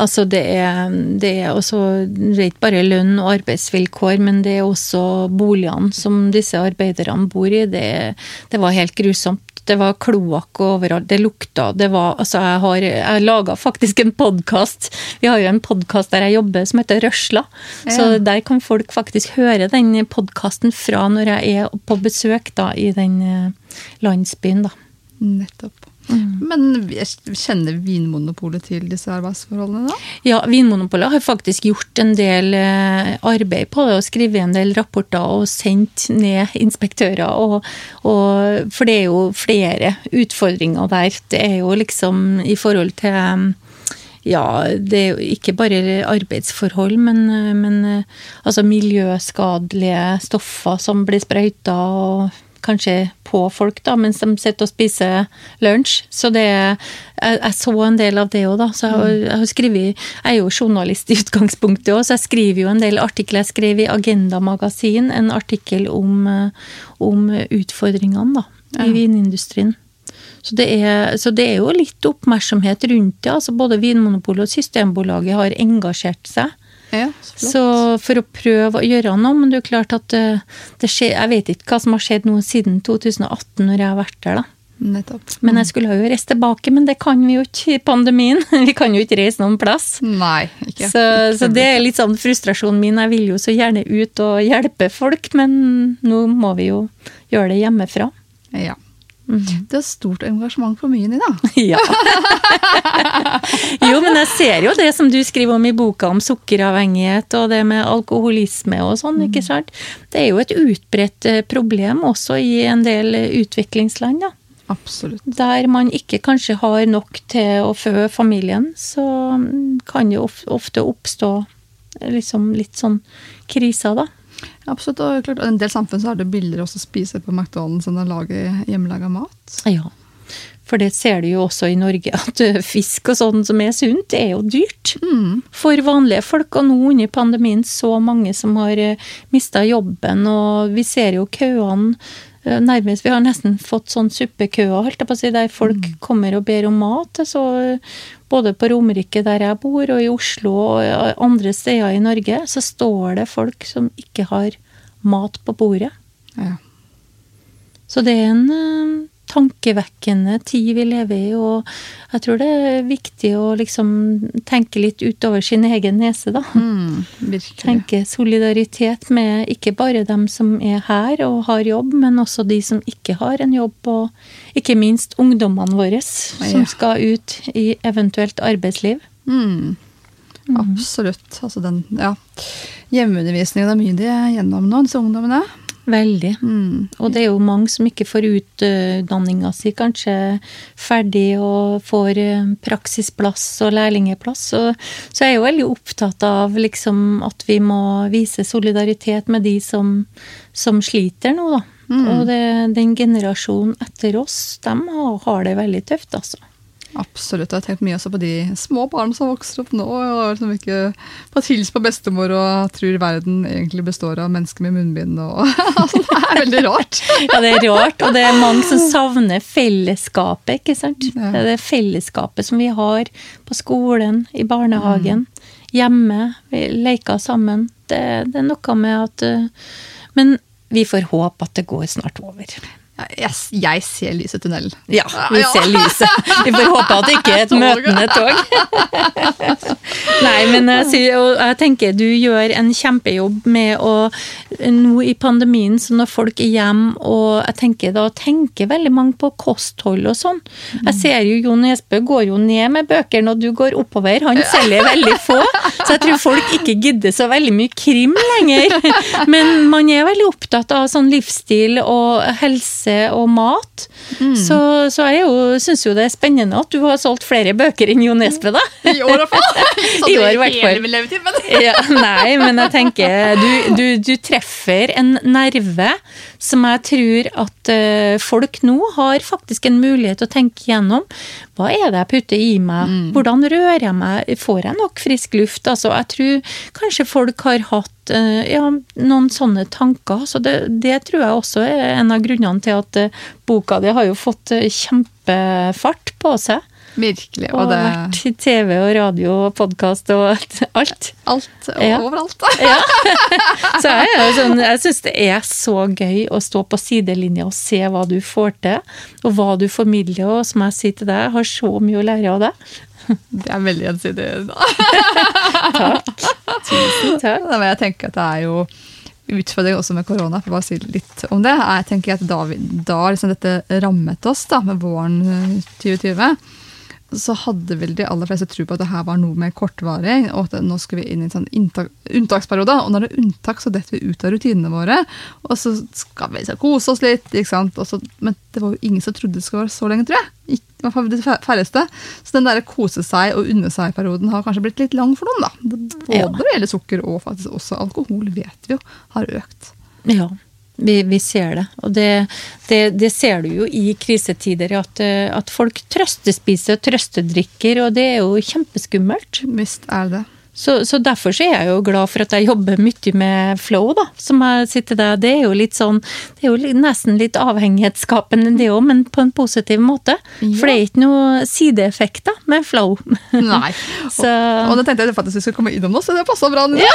Altså det er, det er også det er ikke bare lønn og arbeidsvilkår, men det er også boligene som disse arbeiderne bor i. Det, det var helt grusomt. Det var kloakk overalt, det lukta Det var Altså, jeg har Jeg laga faktisk en podkast. Vi har jo en podkast der jeg jobber som heter Røsla. Så der kan folk faktisk høre den podkasten fra når jeg er på besøk da i den eh, landsbyen, da. Nettopp. Men kjenner Vinmonopolet til disse arbeidsforholdene da? Ja, Vinmonopolet har faktisk gjort en del eh, arbeid på det, og skrevet en del rapporter og sendt ned inspektører. Og, og, for det er jo flere utfordringer der. Det er jo liksom i forhold til eh, ja, det er jo ikke bare arbeidsforhold, men, eh, men eh, altså miljøskadelige stoffer som blir sprøyta og kanskje på folk da, mens de sitter og spiser lunsj. Så det jeg, jeg så en del av det òg, da. Så jeg, har- jeg har skrevet Jeg er jo journalist i utgangspunktet òg, så jeg skriver jo en del artikler. Jeg skrev i Agenda Magasin en artikkel om, eh, om utfordringene da, i Ja. vinindustrien. Så det, er, så det er jo litt oppmerksomhet rundt det. altså Både Vinmonopolet og Systembolaget har engasjert seg. Ja, så. Så for å prøve å gjøre noe, men det er klart at eh, det skjer, jeg vet ikke hva som har skjedd nå siden 2018, når jeg har vært der. da. Nettopp. Men jeg skulle jo reist tilbake, men det kan vi jo ikke i pandemien. Vi kan jo ikke reise noen plass. Nei, ikke. Så, så det er litt sånn frustrasjonen min. Jeg vil jo så gjerne ut og hjelpe folk, men nå må vi jo gjøre det hjemmefra. Ja. Mhm. Det er stort engasjement for mye, Nina. Ja. jo, men jeg ser jo det som du skriver om i boka om sukkeravhengighet og det med alkoholisme og sånn, ikke sant. Det er jo et utbredt eh, problem også i en del utviklingsland, da. Absolutt. Der man ikke kanskje har nok til å fø familien, så mm, kan det ofte oppstå eh, liksom litt sånn kriser, da. Absolutt, og klart, En del samfunn så er det billigere også å spise på McDonald's enn å lage hjemmelaga mat. Ja. For det ser du jo også i Norge, at eh, fisk og sånn som er sunt, er jo dyrt. Mm. For vanlige folk, og nå under pandemien så mange som har mista jobben, og vi ser jo køene eh, Nærmest, Vi har nesten fått sånn suppekøer, holdt jeg på å si, der folk kommer og ber om mat. Så eh, både på Romerike, der jeg bor, og i Oslo og eh, andre steder i Norge, så står det folk som ikke har mat på bordet. Ja. Så det er en eh, tankevekkende tid vi lever i, og jeg tror det er viktig å liksom tenke litt utover sin egen nese, da. Mm. Tenke solidaritet med ikke bare dem som er her og har jobb, men også de som ikke har en jobb, og ikke minst ungdommene våre som Ja. skal ut i eventuelt arbeidsliv. Mm. Absolutt. Altså den, ja. Hjemmeundervisningen er mye de er gjennom nå, disse ungdommene. Veldig. Mm. Og det er jo mange som ikke får utdanninga si kanskje ferdig og får eh, praksisplass og lærlingeplass. Så, så jeg er jo veldig opptatt av liksom at vi må vise solidaritet med de som, som sliter nå, da. Og det, den generasjonen etter oss, de har, har det veldig tøft, altså. Absolutt. Jeg har tenkt mye også på de små barna som vokser opp nå, og som ikke får hilse på bestemor og tror verden egentlig består av mennesker med munnbind. Og, altså, det er veldig rart. Ja, det er rart, og det er mange som savner fellesskapet, ikke sant. Ja. Det er det fellesskapet som vi har på skolen, i barnehagen, hjemme. Vi leker sammen. Det, det er noe med at eh, Men vi får håpe at det går snart over. Jeg, jeg ser lyset i tunnelen. Ja, vi Ja. ser lyset. Vi får håpe at det ikke er et møtende tog. Nei, men jeg, jeg tenker du gjør en kjempejobb med å Nå i pandemien, så når folk er hjemme, og jeg tenker da tenker veldig mange på kosthold og sånn. Jeg ser jo Jon Esbø går jo ned med bøker når du går oppover. Han selger veldig få, så jeg tror folk ikke gidder så veldig mye krim lenger. Men man er veldig opptatt av sånn livsstil og helse og mat. Så, så jeg jo, syns jo det er spennende at du har solgt flere bøker enn Jo Nesbø, da. I år i hvert fall. I år hvert fall. levetid, men Ja, nei, men jeg tenker du, du, du treffer en nerve som jeg tror at eh, folk nå har faktisk en mulighet til å tenke gjennom. Hva er det jeg putter i meg? Hvordan rører jeg meg? Får jeg nok frisk luft? Altså, jeg tror kanskje folk har hatt eh, ja, noen sånne tanker. Så det, det tror jeg også er en av grunnene til at eh, boka di har jo fått kjempefart på seg. Virkelig. Og Og det vært i TV og radio og podkast og alt. alt Ja. overalt. Ja. Så jeg, er sånn, jeg syns det er så gøy å stå på sidelinja og se hva du får til, og hva du formidler. Og som jeg sier til deg, jeg har så mye å lære av deg. Det er veldig gjensidig. Takk. Tusen takk. Men jeg tenker at det er jo utfordring også med korona, for å bare si litt om det. Jeg tenker at Da, vi, da liksom dette rammet oss, da, med våren eh, 2020, så hadde vel de aller fleste tro på at det her var noe mer kortvarig, og at nå skulle vi inn i en sånn inntak, unntaksperiode. Og når det er unntak, så detter vi ut av rutinene våre, og så skal vi så kose oss litt. ikke sant? Og så, men det var jo ingen som trodde det skulle være så lenge, tror jeg. I hvert fall de færreste. Så den der kose seg og unne seg-perioden har kanskje blitt litt lang for noen, da. Både når det gjelder sukker og faktisk også alkohol, vet vi jo har økt. Ja, vi, vi ser det. Og det, det, det ser du jo i krisetider, at, eh, at folk trøstespiser og trøstedrikker, og det er jo kjempeskummelt. Visst er det. Så, så derfor så er jeg jo glad for at jeg jobber mye med flow, da. Som jeg sitter der. det er jo litt sånn Det er jo nesten litt avhengighetsskapende det òg, men på en positiv måte. For det er ikke noe sideeffekter med flow. Nei. Så- og, og det tenkte jeg faktisk vi skulle komme innom nå, så det passa bra. Ja.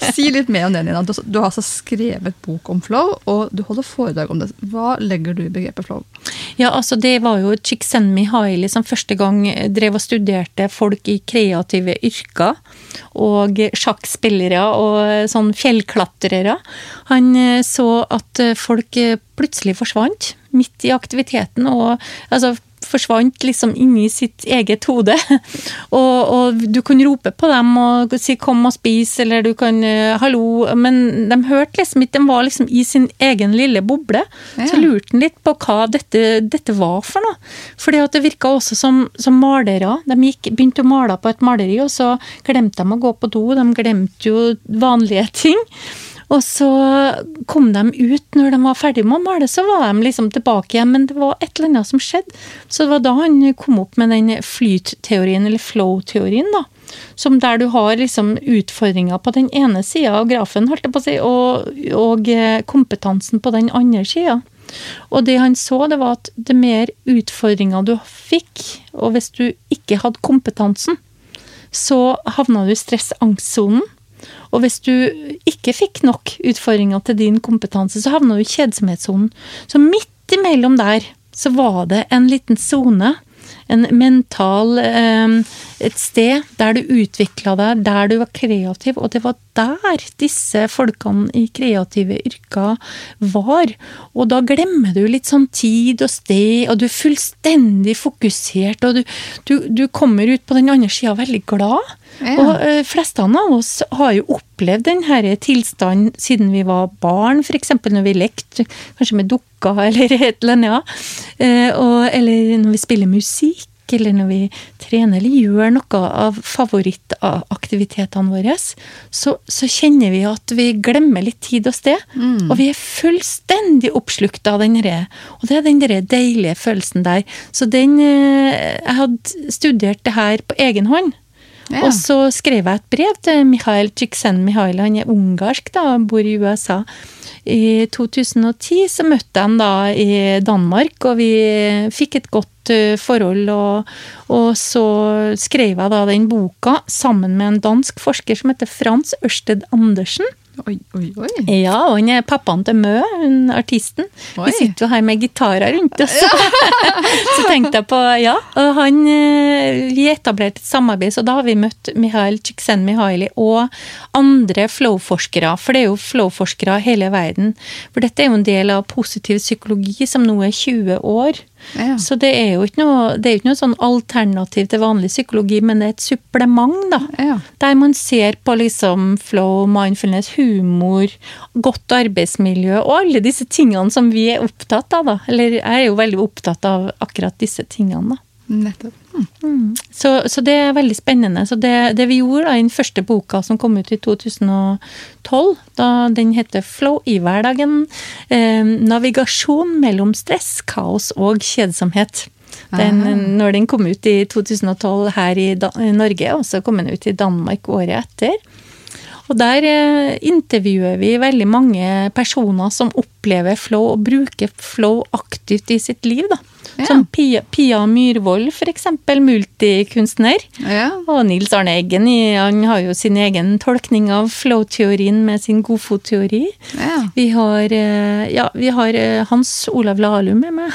si litt mer om det, Nina. Du, du har altså skrevet bok om flow, og du holder foredrag om det. Hva legger du i begrepet flow? Ja, altså det var jo Csikszentmihalyi som første gang drev og studerte folk i kreative yrker. Og sjakkspillere og sånn fjellklatrere. Han eh, så at eh, folk eh, plutselig forsvant midt i aktiviteten. og altså forsvant liksom inni sitt eget hode. Og, og du kunne rope på dem og si 'kom og spis', eller du kan eh, 'hallo', men de hørte liksom ikke. De var liksom i sin egen lille boble. Så lurte han litt på hva dette, dette var for noe. Fordi at det virka også som, som malere. De gikk, begynte å male på et maleri, og så glemte de å gå på do. De glemte jo vanlige ting. Og så kom de ut når de var ferdig med å male, så var de liksom tilbake igjen, men det var et eller annet som skjedde. Så det var da han kom opp med den flytteorien, eller flow-teorien, da. Som der du har liksom utfordringer på den ene sida av grafen, holdt jeg på å si, og, og eh, kompetansen på den andre sida. Og det han så, det var at det mer utfordringer du fikk, og hvis du ikke hadde kompetansen, så havna du i stress-angstsonen. Og hvis du ikke fikk nok utfordringer til din kompetanse, så havna du i kjedsomhetssonen. Så midt imellom der så var det en liten sone. En mental eh, Et sted der du utvikla deg, der du var kreativ. Og det var der disse folkene i kreative yrker var. Og da glemmer du litt sånn tid og sted, og du er fullstendig fokusert. Og du, du, du kommer ut på den andre sida veldig glad. Ja. Og uh, flestene av oss har jo opplevd denne tilstanden siden vi var barn, f.eks. når vi lekte, kanskje med dukker eller et eller annet. Uh, og, eller når vi spiller musikk, eller når vi trener eller gjør noe av favorittaktivitetene våre, så, så kjenner vi at vi glemmer litt tid og sted. Og vi er fullstendig oppslukt av den derre Og det er den der deilige følelsen der. Så den uh, Jeg hadde studert det her på egen hånd. Ja. Og så skrev jeg et brev til Mikhail Csikszentmihalyi. Mikhail, han er ungarsk, da, bor i USA. I 2010 så møtte jeg ham da i Danmark, og vi fikk et godt eh, forhold. Og, og så skrev jeg da den boka sammen med en dansk forsker som heter Frans Ørsted Andersen. Oi, oi, oi. Ja, og han er pappaen til Mø, hun artisten. Oi. Vi sitter jo her med gitarer rundt oss. så tenkte jeg på, ja. Og han eh, Vi etablerte et samarbeid, så da har vi møtt Mihail Csikszentmihalyi og andre flow-forskere. For det er jo flow-forskere hele verden. For dette er jo en del av positiv psykologi som nå er 20 år. Ja. Så det er jo ikke noe, det er ikke noe sånn alternativ til vanlig psykologi, men det er et supplement, da. Ja. Der man ser på liksom flow, mindfulness, humor, godt arbeidsmiljø og alle disse tingene som vi er opptatt av, da. Eller jeg er jo veldig opptatt av akkurat disse tingene, da. Nettopp. Mm. Så, så det er veldig spennende. Så det, det vi gjorde da, i den første boka som kom ut i 2012, da den heter Flow i hverdagen, eh, navigasjon mellom stress, kaos og kjedsomhet. Den, når den kom ut i 2012 her i, Dan i Norge, og så kom den ut i Danmark året etter. Og der eh, intervjuer vi veldig mange personer som opplever flow og bruker flow aktivt i sitt liv. da. Ja. Som Pia, Pia Myhrvold, f.eks., multikunstner. Ja. Og Nils Arne Eggen han har jo sin egen tolkning av flow-teorien med sin godfotteori. Ja. Vi har, eh, ja, vi har eh, Hans Olav Lahlum med meg.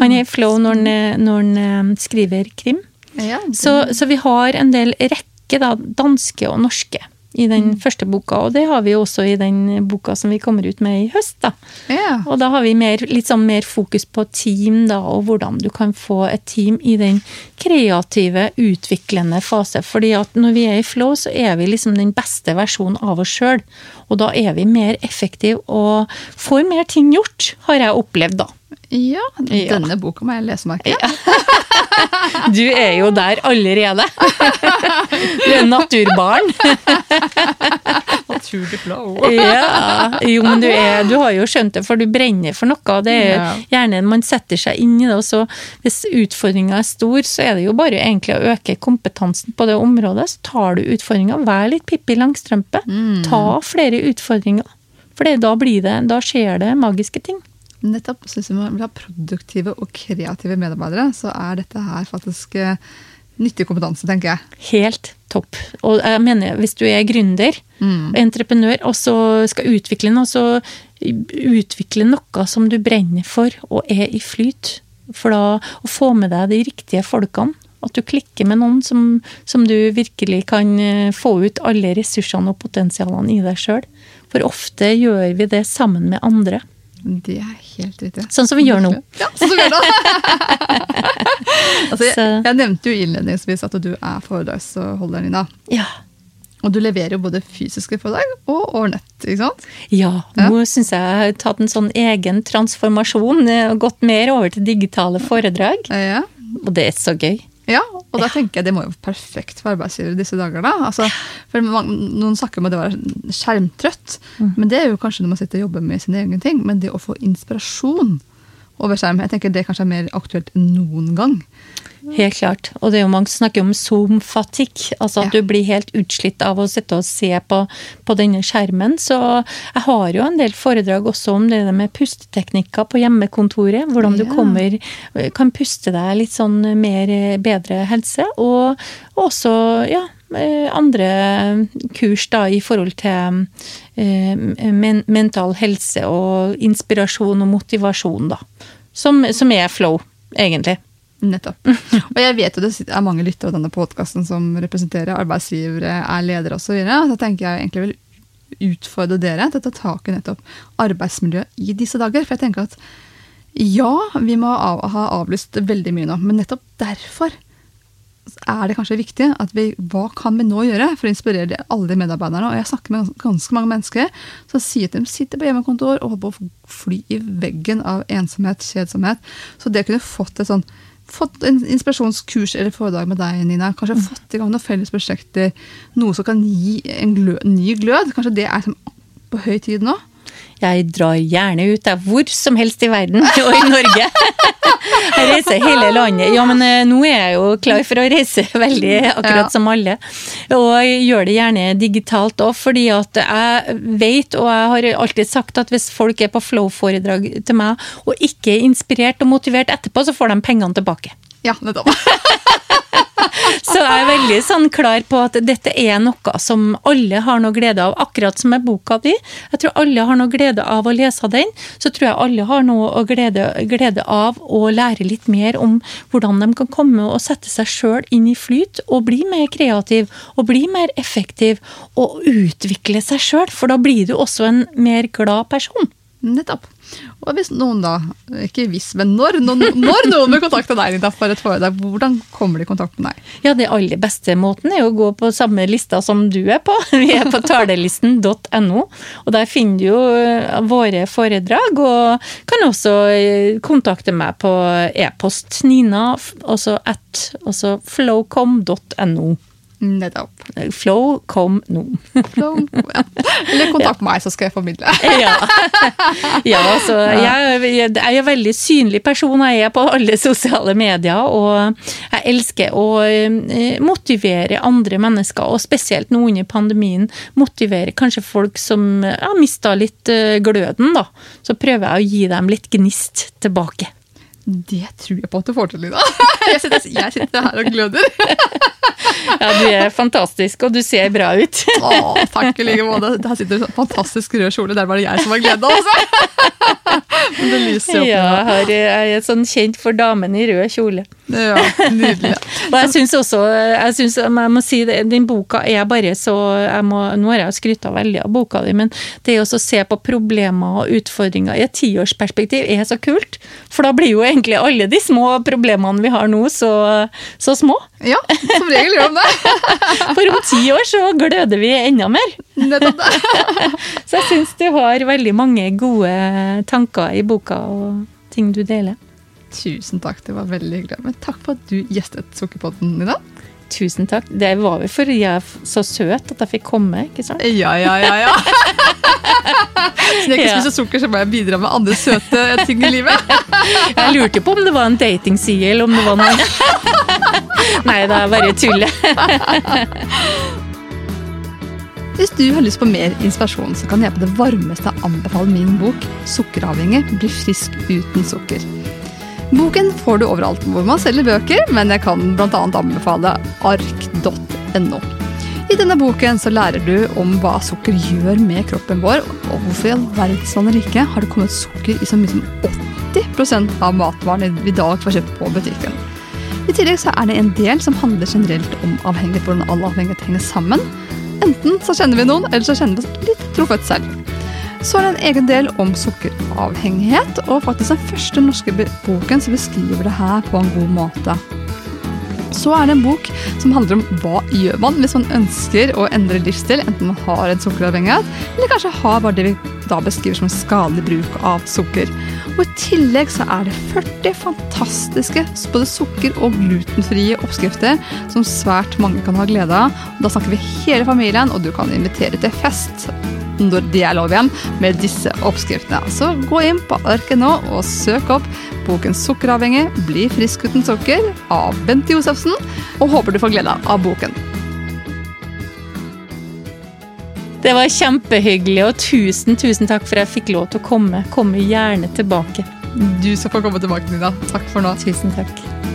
Han er i flow når han, eh, når han skriver krim. Så, så vi har en del rekke, da, danske og norske, i den første boka. Og det har vi jo også i den boka som vi kommer ut med i høst. da. Yeah. Og da har vi mer, litt sånn mer fokus på team, da, og hvordan du kan få et team i den kreative, utviklende fase. Fordi at når vi er i flow, så er vi liksom den beste versjonen av oss sjøl. Og da er vi mer effektive og får mer ting gjort, har jeg opplevd, da. Ja, Ja. denne boka må jeg lese, merker jeg. Du er jo der allerede. Du er naturbarn. Naturlig. Ja, jo, men du, er, du har jo skjønt det, for du brenner for noe. Det er Ja. gjerne man setter seg inn i det, og så hvis utfordringa er stor, så er det jo bare egentlig å øke kompetansen på det området. Så tar du utfordringa. Vær litt Pippi Langstrømpe. Ta flere utfordringer. For da blir det, da skjer det magiske ting. Nettopp. Så hvis vi vil ha produktive og kreative medarbeidere, så er dette her faktisk eh, nyttig kompetanse, tenker jeg. Helt topp. Og jeg mener, hvis du er gründer, entreprenør, og så skal utvikle noe, så utvikle noe som du brenner for og er i flyt. For da å få med deg de riktige folkene. At du klikker med noen som, som du virkelig kan eh, få ut alle ressursene og potensialene i deg sjøl. For ofte gjør vi det sammen med andre. Det er helt riktig. Sånn som vi gjør nå. Ja, sånn som vi gjør nå. altså, jeg, jeg nevnte jo innledningsvis at du er foredragsholder, Nina. Ja. Og du leverer jo både fysiske foredrag og over nett, ikke sant? Ja, Ja. nå syns jeg jeg har tatt en sånn egen transformasjon eh, og gått mer over til digitale foredrag. Ja, Ja. Og det er så gøy. Ja, og da tenker jeg det må jo være perfekt for arbeidsgivere disse dager. da. Altså, for Noen snakker om det var skjermtrøtt, men det er jo kanskje når man sitter og jobber med sine egne ting. Men det å få inspirasjon over skjerm, jeg tenker det kanskje er mer aktuelt enn noen gang. Helt klart. Og det er jo mange som snakker om Zoom-fatikk. Altså at Ja. du blir helt utslitt av å sitte og se på, på denne skjermen. Så jeg har jo en del foredrag også om det med pusteteknikker på hjemmekontoret. Hvordan du Ja. kommer, kan puste deg litt sånn mer bedre helse. Og også ja, eh, andre kurs da i forhold til eh, men, mental helse og inspirasjon og motivasjon, da. Som, som er flow, egentlig. Nettopp. Og jeg vet jo det er mange lyttere av denne podkasten som representerer arbeidsgivere, er ledere osv. Så, videre. så tenker jeg egentlig vil utfordre dere til å ta tak i nettopp arbeidsmiljøet i disse dager. For jeg tenker at ja, vi må ha avlyst veldig mye nå, men nettopp derfor er det kanskje viktig at vi hva kan vi nå gjøre for å inspirere alle de medarbeiderne. Og jeg snakker med ganske mange mennesker som sier at de sitter på hjemmekontor og holder på å fly i veggen av ensomhet, kjedsomhet. Så det kunne fått et sånn fått en inspirasjonskurs eller foredrag med deg, Nina. Kanskje mm. fått i gang noen felles prosjekter. Noe som kan gi en glød, ny glød. Kanskje det er på høy tid nå? Jeg drar gjerne ut der, hvor som helst i verden, og i Norge. Jeg reiser hele landet. Ja, men eh, nå er jeg jo klar for å reise veldig, akkurat ja. som alle. Og jeg gjør det gjerne digitalt òg, fordi at jeg vet, og jeg har alltid sagt at hvis folk er på flow-foredrag til meg og ikke er inspirert og motivert etterpå, så får de pengene tilbake. Ja, nettopp. Så jeg er veldig sånn klar på at dette er noe som alle har noe glede av, akkurat som med boka di. Jeg tror alle har noe glede av å lese den. Så tror jeg alle har noe glede, glede av å lære litt mer om hvordan de kan komme og sette seg sjøl inn i flyt, og bli mer kreativ, og bli mer effektiv, og utvikle seg sjøl. For da blir du også en mer glad person. Nettopp. Og hvis noen da, ikke hvis, men når, noen, når noen vil kontakte deg for et foredrag, hvordan kommer de i kontakt med deg? Ja, Det aller beste måten er å gå på samme lista som du er på. Vi er på talelisten.no. og Der finner du jo eh, våre foredrag, og kan også eh, kontakte meg på e-post Nina, også at også flowcom.no. Nettopp. Flow kom nå. Flow, ja. Eller kontakt ja. meg, så skal jeg formidle. ja. ja, så jeg, jeg, er en veldig synlig person. Jeg er på alle sosiale medier. Og jeg elsker å eh, motivere andre mennesker, og spesielt nå under pandemien. Motivere kanskje folk som har mista litt eh, gløden, da. Så prøver jeg å gi dem litt gnist tilbake. Det tror jeg på at du får til, Lina. Jeg sitter, jeg sitter her og gløder. Ja, du er fantastisk, og du ser bra ut. Å, takk i like måte. Her sitter du fantastisk rød kjole. Der var det jeg som var gleda, altså. Men det lyser opp. Ja, jeg er sånn kjent for damen i rød kjole. Ja, nydelig. og jeg syns også jeg, synes, jeg må si det, Den boka er bare så må, Nå har jeg skryta veldig av boka di, men det å se på problemer og utfordringer i et tiårsperspektiv er så kult. For da blir jo egentlig alle de små problemene vi har nå, så, så små. Ja, som regel gjør de det. For om ti år så gløder vi enda mer. Nettopp det. så jeg syns du har veldig mange gode tanker i boka og ting du deler. Tusen takk, det var veldig hyggelig. Men takk for at du gjestet Sukkerpodden i dag. Tusen takk. Det var vel fordi jeg er så søt at jeg fikk komme, ikke sant? Ja, ja, ja, ja. Siden jeg ikke spiser sukker, så må jeg bidra med andre søte ting i livet. jeg lurte på om det var en datingside, eller om det var noe Nei, det er bare tull. Hvis du har lyst på mer inspirasjon, så kan jeg på det varmeste anbefale min bok 'Sukkeravhengig bli frisk uten sukker'. Boken får du overalt hvor man selger bøker, men jeg kan bl.a. anbefale ark.no. I denne boken så lærer du om hva sukker gjør med kroppen vår, og hvorfor i all verdens rike har det kommet sukker i så mye som 80% av matvarene vi i dag får kjøpt på butikken. I tillegg så er det en del som handler generelt om avhengighet, hvordan all avhengighet henger sammen. Enten så kjenner vi noen, eller så kjenner vi oss litt truffet selv. Så er det en egen del om sukkeravhengighet, og faktisk den første norske boken som beskriver det her på en god måte. Så er det en bok som handler om hva gjør man hvis man ønsker å endre livsstil, enten man har en sukkeravhengighet, eller kanskje har bare det vi da beskriver som skadelig bruk av sukker. Og I tillegg så er det 40 fantastiske både sukker- og glutenfrie oppskrifter som svært mange kan ha glede av. Da snakker vi hele familien, og du kan invitere til fest når de er lov igjen, med disse oppskriftene. Så gå inn på arket nå og søk opp boken 'Sukkeravhengig bli frisk uten sukker' av Bente Josefsen, og håper du får glede av boken. Det var kjempehyggelig, og tusen tusen takk for jeg fikk lov til å komme. Kommer gjerne tilbake. Du skal få komme tilbake, Nina. Takk for nå. Tusen takk.